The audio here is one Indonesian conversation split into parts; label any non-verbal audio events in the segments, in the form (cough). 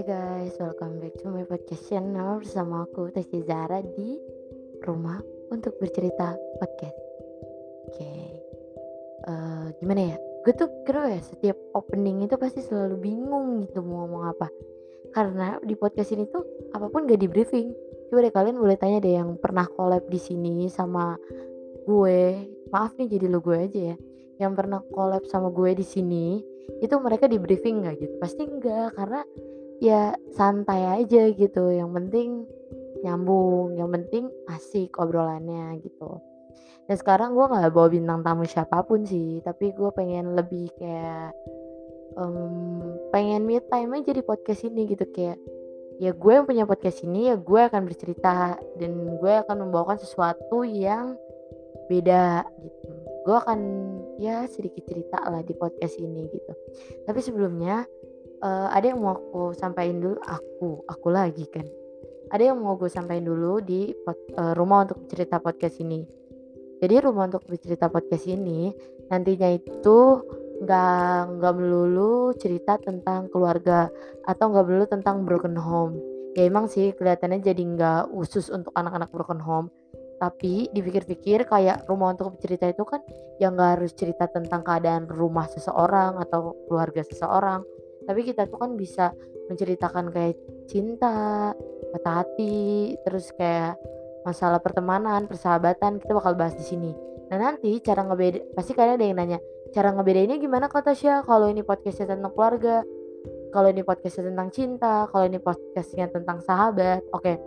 Hai guys, welcome back to my podcast channel bersama aku Tesi Zara di rumah untuk bercerita podcast. Oke, okay. uh, eh, gimana ya? Gue tuh kira ya setiap opening itu pasti selalu bingung gitu mau ngomong apa. Karena di podcast ini tuh apa pun gak di briefing. Coba deh kalian boleh tanya deh yang pernah collab di sini sama gue. Maaf nih jadi lo gue aja ya. Yang pernah collab sama gue di sini itu mereka di briefing nggak gitu pasti enggak karena ya santai aja gitu yang penting nyambung yang penting asik obrolannya gitu. Dan sekarang gue nggak bawa bintang tamu siapa pun sih tapi gue pengen lebih kayak um, pengen me time aja di podcast ini gitu. Kayak ya gue yang punya podcast ini ya gue akan bercerita dan gue akan membawakan sesuatu yang beda gitu. Gue akan ya sedikit cerita lah di podcast ini gitu. Tapi sebelumnya uh, ada yang mau aku sampaikan dulu? Aku aku lagi kan. Ada yang mau gue sampaikan dulu di pod, uh, rumah untuk cerita podcast ini? Jadi rumah untuk bercerita podcast ini nantinya itu nggak nggak melulu cerita tentang keluarga atau nggak melulu tentang broken home. Ya emang sih kelihatannya jadi nggak usus untuk anak-anak broken home. Tapi dipikir-pikir kayak rumah untuk bercerita itu kan yang nggak harus cerita tentang keadaan rumah seseorang atau keluarga seseorang tapi kita tuh kan bisa menceritakan kayak cinta patah hati terus kayak masalah pertemanan persahabatan kita bakal bahas di sini. Nah nanti cara ngebeda pasti kalian ada yang nanya cara ngebedainnya gimana kata Tasya? Kalau ini podcastnya tentang keluarga kalau ini podcastnya tentang cinta kalau ini podcastnya tentang sahabat. Oke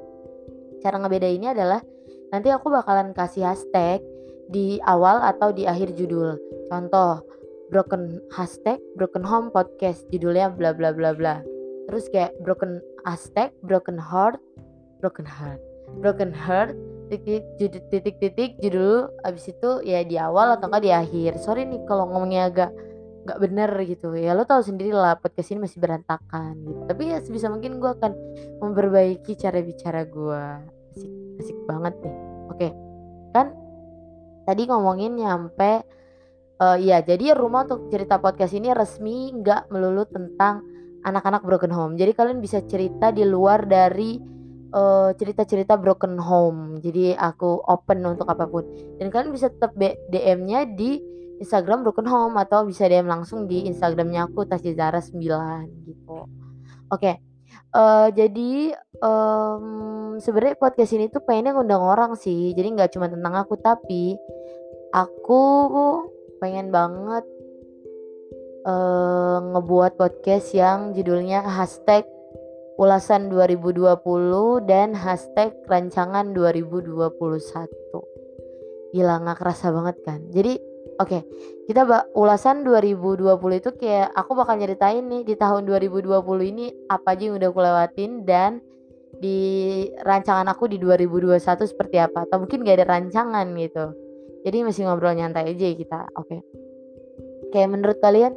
cara ngebedainnya adalah nanti aku bakalan kasih hashtag di awal atau di akhir judul. Contoh broken hashtag broken home podcast judulnya bla bla bla bla. Terus kayak broken hashtag broken heart broken heart broken heart titik titik titik titik judul. Abis itu ya di awal atau enggak di akhir. Sorry nih kalau ngomongnya agak nggak bener gitu. Ya lo tahu sendiri lah podcast ini masih berantakan gitu. Tapi ya sebisa mungkin gue akan memperbaiki cara bicara gue asik asik banget nih. Oke kan tadi ngomongin nyampe uh, ya jadi rumah untuk cerita podcast ini resmi nggak melulu tentang anak-anak broken home. Jadi kalian bisa cerita di luar dari eh, cerita-cerita broken home. Jadi aku open untuk apa pun. Dan kalian bisa tetap DM-nya di Instagram broken home atau bisa DM langsung di Instagramnya aku Tasjizara 9 gitu. Oke okay. uh, eh, jadi um, sebenarnya podcast ini tuh pengennya ngundang orang sih. Jadi nggak cuma tentang aku tapi aku pengen banget uh, ngebuat podcast yang judulnya hashtag ulasan 2020 dan hashtag rancangan 2021 gila nggak kerasa banget kan? Jadi oke okay, kita ulasan 2020 itu kayak aku bakal nyeritain nih di tahun 2020 ini apa aja yang udah aku lewatin dan di rancangan aku di 2021 seperti apa. Atau mungkin gak ada rancangan gitu jadi masih ngobrol nyantai aja kita oke. Okay. kayak menurut kalian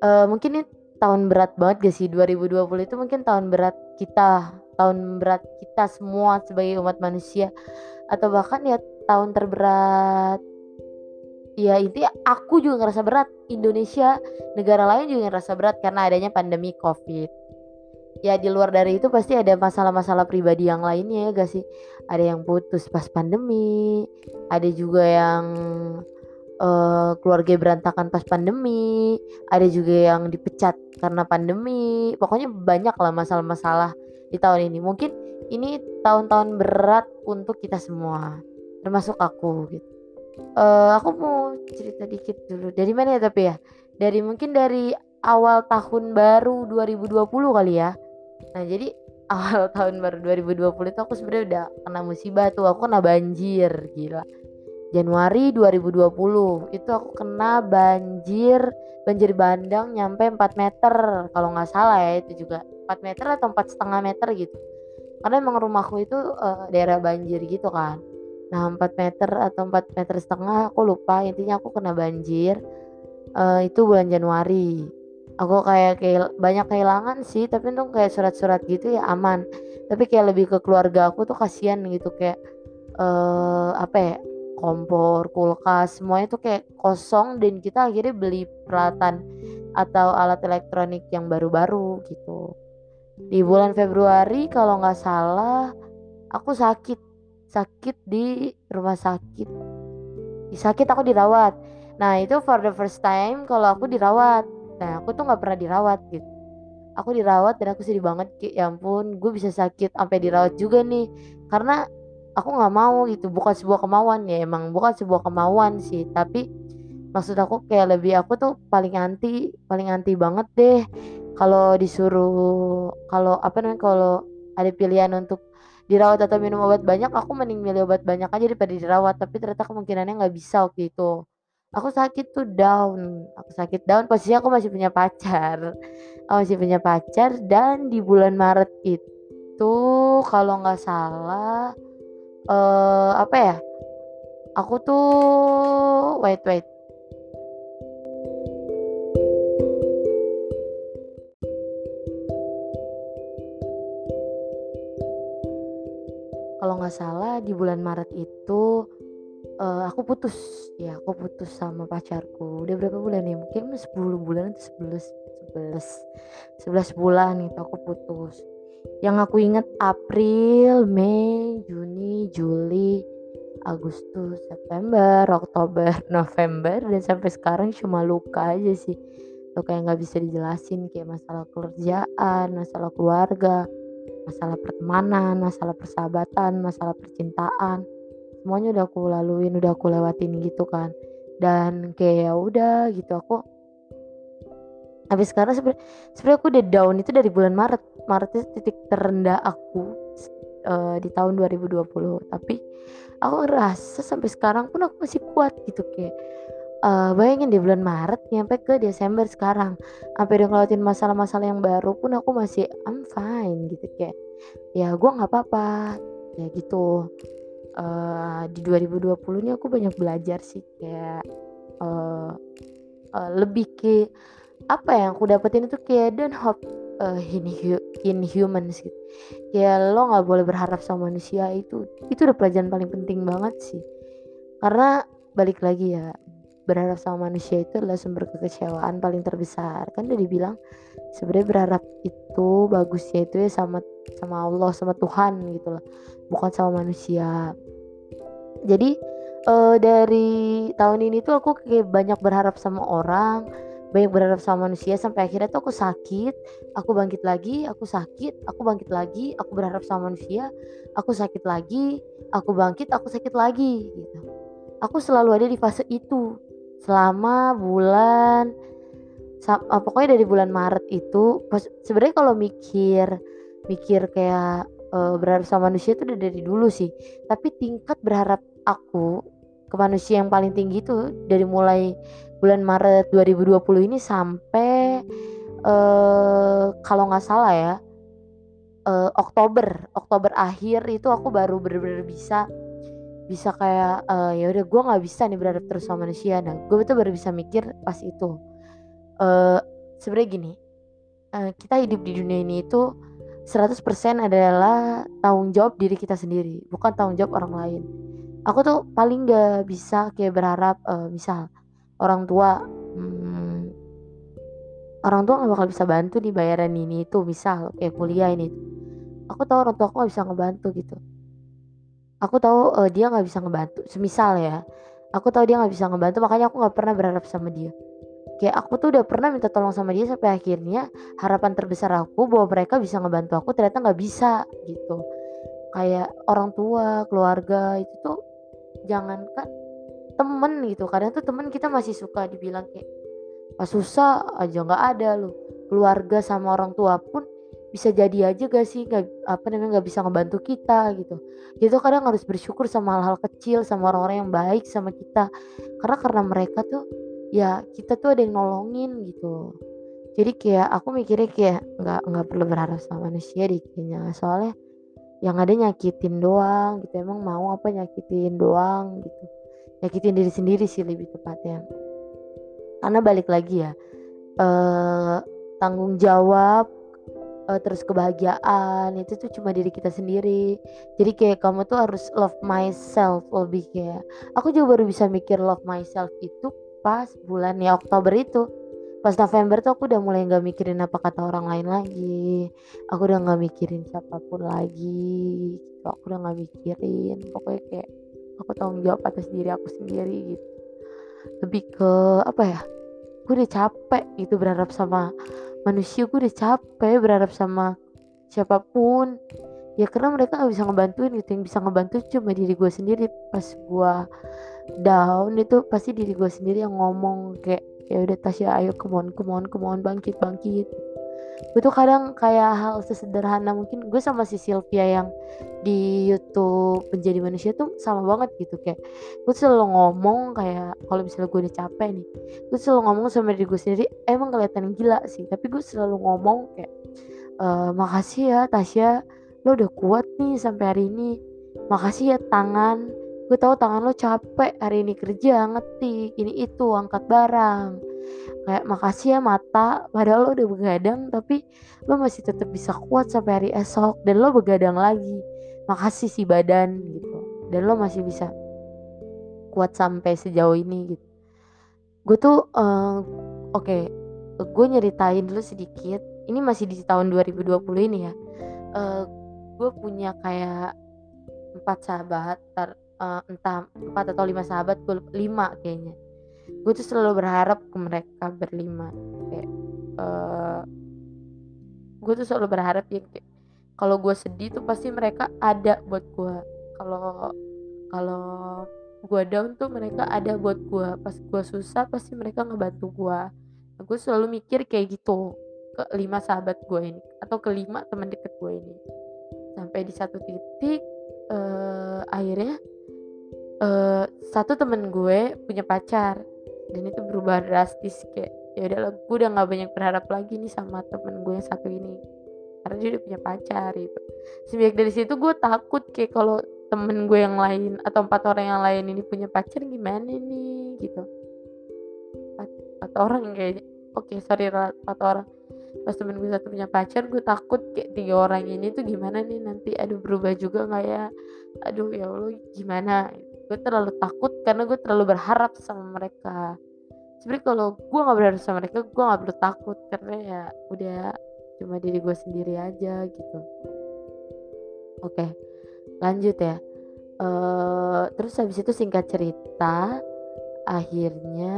uh, mungkin ini tahun berat banget gak sih? 2020 itu mungkin tahun berat kita tahun berat kita semua sebagai umat manusia. Atau bahkan ya tahun terberat ya itu aku juga ngerasa berat. Indonesia negara lain juga ngerasa berat karena adanya pandemi covid ya di luar dari itu pasti ada masalah-masalah pribadi yang lainnya ya gak sih? Ada yang putus pas pandemi ada juga yang uh, keluarga berantakan pas pandemi ada juga yang dipecat karena pandemi. Pokoknya banyak lah masalah-masalah di tahun ini. Mungkin ini tahun-tahun berat untuk kita semua termasuk aku gitu. Uh, aku mau cerita dikit dulu. Dari mana ya tapi ya? Dari mungkin dari awal tahun baru 2020 kali ya Nah jadi awal (laughs) tahun baru 2020 itu aku sebenarnya udah kena musibah tuh aku kena banjir gila. Januari 2020 itu aku kena banjir banjir bandang nyampe 4 meter kalau nggak salah ya itu juga. 4 meter atau empat setengah meter gitu. Karena emang rumahku itu uh, daerah banjir gitu kan. Nah 4 meter atau 4 meter setengah aku lupa intinya aku kena banjir uh, itu bulan Januari aku kayak kayak banyak kehilangan sih tapi tuh kayak surat-surat gitu ya aman. Tapi kayak lebih ke keluarga aku tuh kasihan gitu kayak uh, apa ya kompor kulkas semuanya tuh kayak kosong dan kita akhirnya beli peralatan atau alat elektronik yang baru-baru gitu. Di bulan Februari kalau nggak salah aku sakit. Sakit di rumah sakit. Sakit aku dirawat. Nah itu for the first time kalau aku dirawat nah aku tuh nggak pernah dirawat gitu. Aku dirawat dan aku sedih banget ya ampun gue bisa sakit sampai dirawat juga nih. Karena aku nggak mau gitu bukan sebuah kemauan ya emang bukan sebuah kemauan sih. Tapi maksud aku kayak lebih aku tuh paling anti paling anti banget deh kalau disuruh kalau apa namanya kalau ada pilihan untuk dirawat atau minum obat banyak aku mending milih obat banyak aja daripada dirawat. Tapi ternyata kemungkinannya nggak bisa waktu itu aku sakit tuh down aku sakit down posisi aku masih punya pacar. Aku masih punya pacar dan di bulan Maret itu kalau nggak salah uh, apa ya aku tuh wait wait. Kalau nggak salah di bulan Maret itu uh, aku putus ya aku putus sama pacarku. Udah berapa bulan ya? Mungkin 10 bulan atau 11 11 11 bulan itu aku putus. Yang aku ingat April, Mei, Juni, Juli, Agustus, September, Oktober, (laughs) November dan sampai sekarang cuma luka aja sih. Luka yang nggak bisa dijelasin kayak masalah kerjaan, masalah keluarga, masalah pertemanan, masalah persahabatan, masalah percintaan semuanya udah aku laluin, udah aku lewatin gitu kan. Dan kayak ya udah gitu aku habis sebenarnya sebenarnya aku udah down itu dari bulan Maret. Maret itu titik terendah aku uh, di tahun 2020 tapi aku ngerasa sampai sekarang pun aku masih kuat gitu kayak uh, bayangin di bulan Maret nyampe ke Desember sekarang sampai udah ngelawatin masalah-masalah yang baru pun aku masih I'm fine gitu kayak ya gue nggak apa-apa ya gitu uh, di 2020 ini aku banyak belajar sih kayak uh, uh, lebih ke apa yang aku dapetin itu kayak don't hope uh, in, in humans gitu. Kayak lo nggak boleh berharap sama manusia itu itu udah pelajaran paling penting banget sih. Karena balik lagi ya berharap sama manusia itu adalah sumber kekecewaan paling terbesar. Kan udah dibilang sebenarnya berharap itu bagusnya itu ya sama sama Allah sama Tuhan gitu loh bukan sama manusia jadi uh, dari tahun ini tuh aku kayak banyak berharap sama orang banyak berharap sama manusia sampai akhirnya tuh aku sakit. Aku bangkit lagi aku sakit aku bangkit lagi aku berharap sama manusia aku sakit lagi aku bangkit aku sakit lagi gitu. Aku selalu ada di fase itu selama bulan uh, pokoknya dari bulan Maret itu sebenarnya kalau mikir mikir kayak uh, berharap sama manusia itu udah dari dulu sih. Tapi tingkat berharap aku ke manusia yang paling tinggi itu dari mulai bulan Maret 2020 ini sampai uh, kalau nggak salah ya uh, Oktober. Oktober akhir itu aku baru bener-bener bisa bisa kayak uh, ya udah gue nggak bisa nih berharap terus sama manusia. Nah gue betul baru bisa mikir pas itu. Uh, sebenarnya gini uh, kita hidup di dunia ini itu 100% adalah tanggung jawab diri kita sendiri bukan tanggung jawab orang lain. Aku tuh paling gak bisa kayak berharap uh, misal orang tua hmm, orang tua nggak bakal bisa bantu di bayaran ini itu misal kayak kuliah ini. Aku tahu orang tua aku nggak bisa ngebantu gitu. Aku tahu uh, dia nggak bisa ngebantu semisal ya aku tahu dia nggak bisa ngebantu makanya aku nggak pernah berharap sama dia kayak aku tuh udah pernah minta tolong sama dia sampai akhirnya harapan terbesar aku bahwa mereka bisa ngebantu aku ternyata nggak bisa gitu. Kayak orang tua keluarga itu tuh jangankan temen gitu kadang tuh temen kita masih suka dibilang kayak pas susah aja nggak ada loh keluarga sama orang tua pun bisa jadi aja gak sih gak, apa namanya nggak bisa ngebantu kita gitu. Gitu kadang harus bersyukur sama hal-hal kecil sama orang-orang yang baik sama kita. Karena karena mereka tuh ya kita tuh ada yang nolongin gitu. Jadi kayak aku mikirnya kayak nggak nggak perlu berharap sama manusia deh kayaknya. Soalnya yang ada nyakitin doang gitu. Emang mau apa nyakitin doang gitu. Nyakitin diri sendiri sih lebih tepatnya. Karena balik lagi ya uh, tanggung jawab uh, terus kebahagiaan itu tuh cuma diri kita sendiri. Jadi kayak kamu tuh harus love myself lebih kayak. Aku juga baru bisa mikir love myself itu pas bulan ya Oktober itu. Pas November tuh aku udah mulai nggak mikirin apa kata orang lain lagi. Aku udah nggak mikirin siapa pun lagi gitu. aku udah nggak mikirin. Pokoknya kayak aku tanggung jawab atas diri aku sendiri gitu. Lebih ke apa ya gue udah capek itu berharap sama manusia. Gue udah capek berharap sama siapa pun. Ya karena mereka nggak bisa ngebantuin gitu. Yang bisa ngebantu cuma diri gue sendiri. Pas gue down itu pasti diri gue sendiri yang ngomong kayak ya udah Tasya ayo kemon kemon kemon bangkit bangkit. Gue tuh kadang kayak hal sesederhana mungkin. Gue sama si Sylvia yang di YouTube menjadi manusia tuh sama banget gitu kayak gue selalu ngomong kayak kalau misalnya gue udah capek nih gue selalu ngomong sama diri gue sendiri emang kelihatan gila sih. Tapi gue selalu ngomong kayak e, makasih ya Tasya lo udah kuat nih sampai hari ini. Makasih ya tangan gue tahu tangan lo capek hari ini kerja ngetik ini itu angkat barang. Kayak makasih ya mata padahal lo udah begadang tapi lo masih tetap bisa kuat sampai hari esok dan lo begadang lagi. Makasih si badan gitu. Dan lo masih bisa kuat sampai sejauh ini gitu. Gue tuh uh, oke okay, gue nyeritain dulu sedikit. Ini masih di tahun 2020 ini ya. Uh, gue punya kayak empat sahabat uh, entah empat atau lima sahabat gue lima kayaknya. Gue tuh selalu berharap ke mereka berlima kayak uh, gue tuh selalu berharap ya kayak kalau gue sedih tuh pasti mereka ada buat gue kalau kalau gue down tuh mereka ada buat gue pas gue susah pasti mereka ngebantu gue nah, gue selalu mikir kayak gitu ke lima sahabat gue ini atau kelima teman deket gue ini. Sampai di satu titik uh, akhirnya uh, satu temen gue punya pacar dan itu berubah drastis kayak ya udah gue udah nggak banyak berharap lagi nih sama temen gue yang satu ini karena dia udah punya pacar gitu. Semenjak dari situ gue takut kayak kalau temen gue yang lain atau empat orang yang lain ini punya pacar gimana nih? Gitu. Empat, empat orang yang kayak oke okay, sorry empat orang. Pas temen gue satu punya pacar gue takut kayak tiga orang ini tuh gimana nih nanti? Aduh berubah juga nggak ya? Aduh ya allah gimana gue terlalu takut karena gue terlalu berharap sama mereka. Sebenarnya kalau gue nggak berharap sama mereka gue nggak perlu takut. Karena ya udah cuma diri gue sendiri aja gitu. Oke lanjut ya. Uh, terus habis itu singkat cerita akhirnya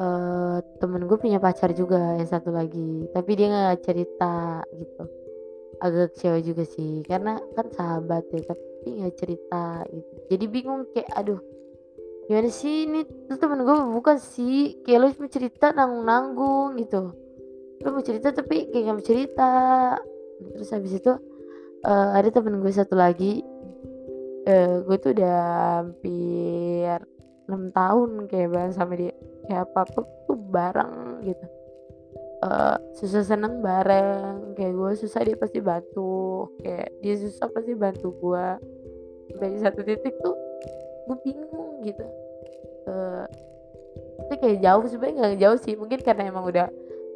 uh, temen gue punya pacar juga yang satu lagi. Tapi dia nggak cerita gitu. Agak kecewa juga sih. Karena kan sahabat ya tapi nggak cerita gitu. Jadi bingung kayak aduh gimana sih ini? Tuh temen gue bukan sih kayak lo cuma cerita nanggung nanggung gitu. Lo mau cerita tapi kayak gak mau cerita. Terus habis itu uh, ada temen gue satu lagi uh, gue tuh udah hampir enam tahun kayak bareng sama dia. Kayak apa apa tuh bareng gitu. Uh, susah seneng bareng. Kayak gue susah dia pasti bantu. Kayak dia susah pasti bantu gue dari satu titik tuh gue bingung gitu. Uh, itu kayak jauh sebenarnya nggak jauh sih mungkin karena emang udah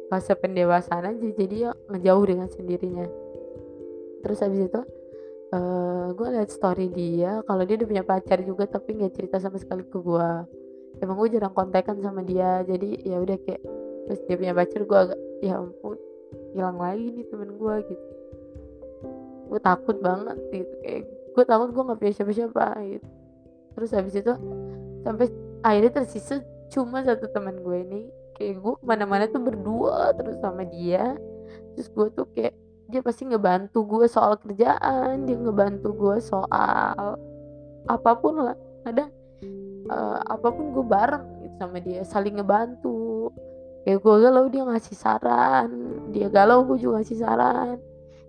fase pendewasaan aja jadi ya ngejauh dengan sendirinya. Terus habis itu uh, gue liat story dia kalau dia udah punya pacar juga tapi nggak cerita sama sekali ke gue emang gue jarang kontekan sama dia jadi ya udah kayak terus dia punya pacar gue agak ya ampun hilang lagi nih temen gue gitu. Gue takut banget gitu kayak gue takut gue nggak punya siapa-siapa gitu. Terus habis itu sampai akhirnya tersisa cuma satu teman gue ini. Kayak gue ke mana-mana tuh berdua terus sama dia. Terus gue tuh kayak dia pasti ngebantu gue soal kerjaan dia ngebantu gue soal apa pun lah. Ada uh, apa pun gue bareng gitu sama dia saling ngebantu. Kayak gue galau dia ngasih saran dia galau gue juga ngasih saran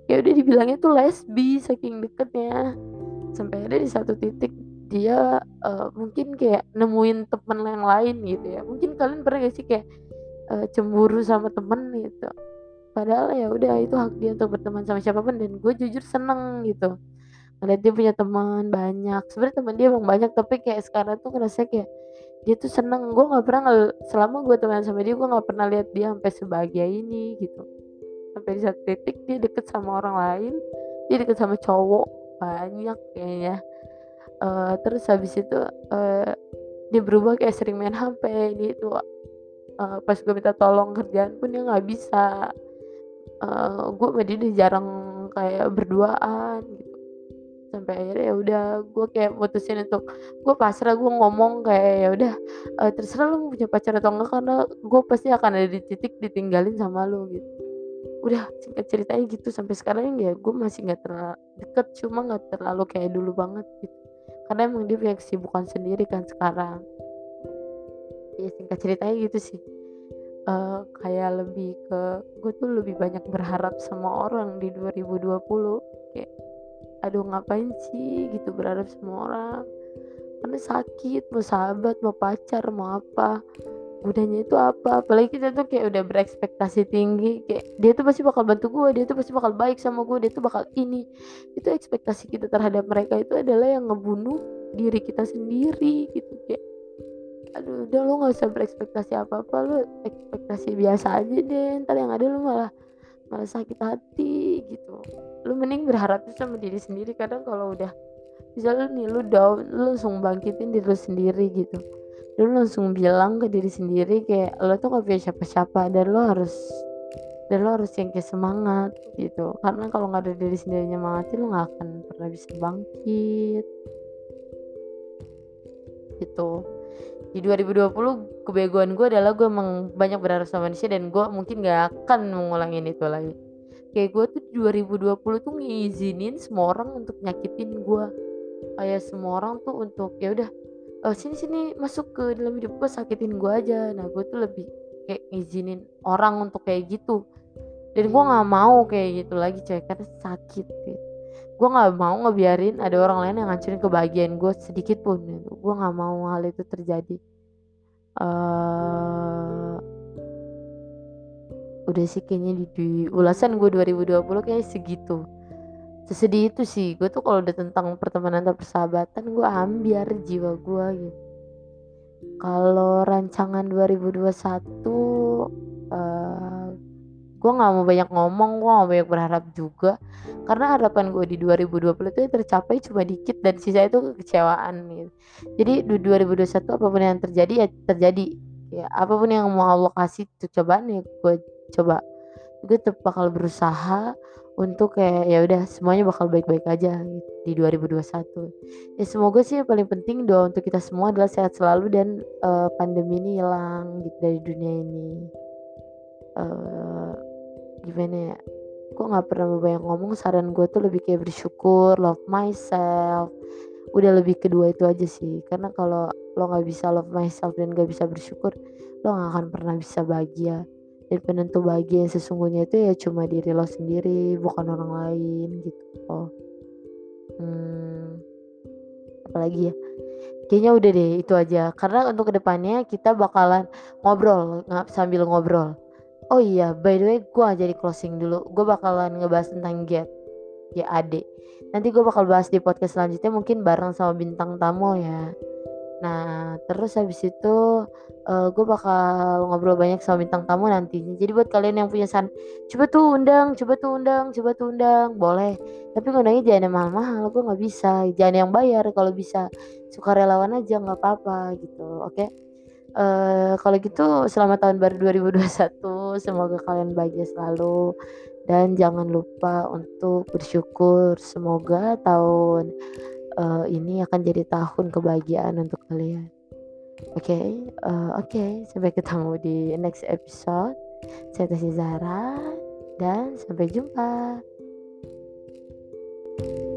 ya udah dibilangnya tuh lesbi saking deketnya. Sampai ada di satu titik dia uh, mungkin kayak nemuin temen yang lain gitu ya. Mungkin kalian pernah gak sih kayak uh, cemburu sama temen gitu? Padahal ya udah itu hak dia untuk berteman sama siapa pun dan gue jujur seneng gitu. Ngeliat dia punya teman banyak. Sebenarnya teman dia emang banyak tapi kayak sekarang tuh ngerasa kayak dia tuh seneng. Gue nggak pernah selama gue teman sama dia gue nggak pernah lihat dia sampai sebahagia ini gitu sampai di satu titik dia deket sama orang lain dia deket sama cowok banyak kayaknya. Uh, terus habis itu uh, dia berubah kayak sering main HP ini itu uh, pas gue minta tolong kerjaan pun dia nggak bisa. Uh, gue sama dia jarang kayak berduaan gitu. Sampai akhirnya ya udah gue kayak mutusin untuk gue pasrah gue ngomong kayak ya udah uh, terserah lu punya pacar atau enggak karena gue pasti akan ada di titik ditinggalin sama lu gitu udah singkat ceritanya gitu sampai sekarang ya gue masih nggak terlalu deket cuma nggak terlalu kayak dulu banget gitu. Karena emang dia punya kesibukan sendiri kan sekarang. Ya singkat ceritanya gitu sih. Uh, kayak lebih ke gue tuh lebih banyak berharap sama orang di 2020 kayak aduh ngapain sih? Gitu berharap semua orang. Karena sakit? Mau sahabat? Mau pacar? Mau apa gunanya itu apa? Apalagi kita tuh kayak udah berekspektasi tinggi kayak dia tuh pasti bakal bantu gue dia tuh pasti bakal baik sama gue dia tuh bakal ini. Itu ekspektasi kita terhadap mereka itu adalah yang ngebunuh diri kita sendiri gitu kayak aduh udah lo nggak usah berekspektasi apa apa lo ekspektasi biasa aja deh ntar yang ada lo malah malah sakit hati gitu. Lu mending berharap sama diri sendiri kadang kalau udah misalnya nih lu down lu langsung bangkitin diri lu sendiri gitu lu langsung bilang ke diri sendiri kayak lo tuh gak punya siapa-siapa dan lo harus dan lo harus yang kayak semangat gitu. Karena kalau nggak ada diri sendiri nyemangatin lo nggak akan pernah bisa bangkit. Gitu. Di 2020 kebegoan gue adalah gue emang banyak berharap sama manusia dan gue mungkin gak akan mengulangin itu lagi. Kayak gue tuh 2020 tuh ngizinin semua orang untuk nyakitin gue. Kayak semua orang tuh untuk ya udah oh, sini sini masuk ke dalam hidup gue sakitin gue aja. Nah gue tuh lebih kayak ngizinin orang untuk kayak gitu. Dan gue nggak mau kayak gitu lagi coy karena sakit gitu. gue nggak mau ngebiarin ada orang lain yang ngancurin kebahagiaan gue sedikit pun gitu. gue nggak mau hal itu terjadi. Uh, udah sih kayaknya di, di ulasan gue 2020 kayak segitu sesedih itu sih gue tuh kalau udah tentang pertemanan atau persahabatan gue ambiar jiwa gue gitu. Kalau rancangan 2021 uh, gue nggak mau banyak ngomong gue nggak banyak berharap juga. Karena harapan gue di 2020 itu tercapai cuma dikit dan sisa itu kekecewaan gitu. Jadi di 2021 apa pun yang terjadi ya terjadi. Ya apa pun yang mau Allah kasih tuh cobaan ya gue coba. Gue tetap bakal berusaha untuk kayak ya udah semuanya bakal baik-baik aja gitu, di 2021 ya semoga sih yang paling penting doa untuk kita semua adalah sehat selalu dan uh, pandemi ini hilang gitu dari dunia ini. Uh, gimana ya gue nggak pernah banyak ngomong saran gue tuh lebih kayak bersyukur love myself. Udah lebih kedua itu aja sih karena kalau lo nggak bisa love myself dan gak bisa bersyukur lo nggak akan pernah bisa bahagia dan penentu bahagia sesungguhnya itu ya cuma diri lo sendiri bukan orang lain gitu. Oh. Hmm, apalagi ya? Kayaknya udah deh itu aja. Karena untuk ke depannya kita bakalan ngobrol nggak sambil ngobrol. Oh iya by the way gue jadi closing dulu. Gue bakalan ngebahas tentang get GAD nanti gue bakal bahas di podcast selanjutnya mungkin bareng sama bintang tamu ya Nah, terus habis itu uh, gue bakal ngobrol banyak sama bintang tamu nantinya. Jadi buat kalian yang punya san, coba tuh undang, coba tuh undang, coba tuh undang, boleh. Tapi ngundangnya jangan yang mahal-mahal, gue nggak bisa. Jangan yang bayar kalau bisa. Suka relawan aja nggak apa-apa gitu, oke? Okay? Uh, kalau gitu selamat tahun baru 2021. Semoga kalian bahagia selalu dan jangan lupa untuk bersyukur. Semoga tahun uh, ini akan jadi tahun kebahagiaan untuk kalian. Oke, okay, uh, eh, oke, okay. sampai ketemu di next episode. Saya Tasya Zara dan sampai jumpa. thank you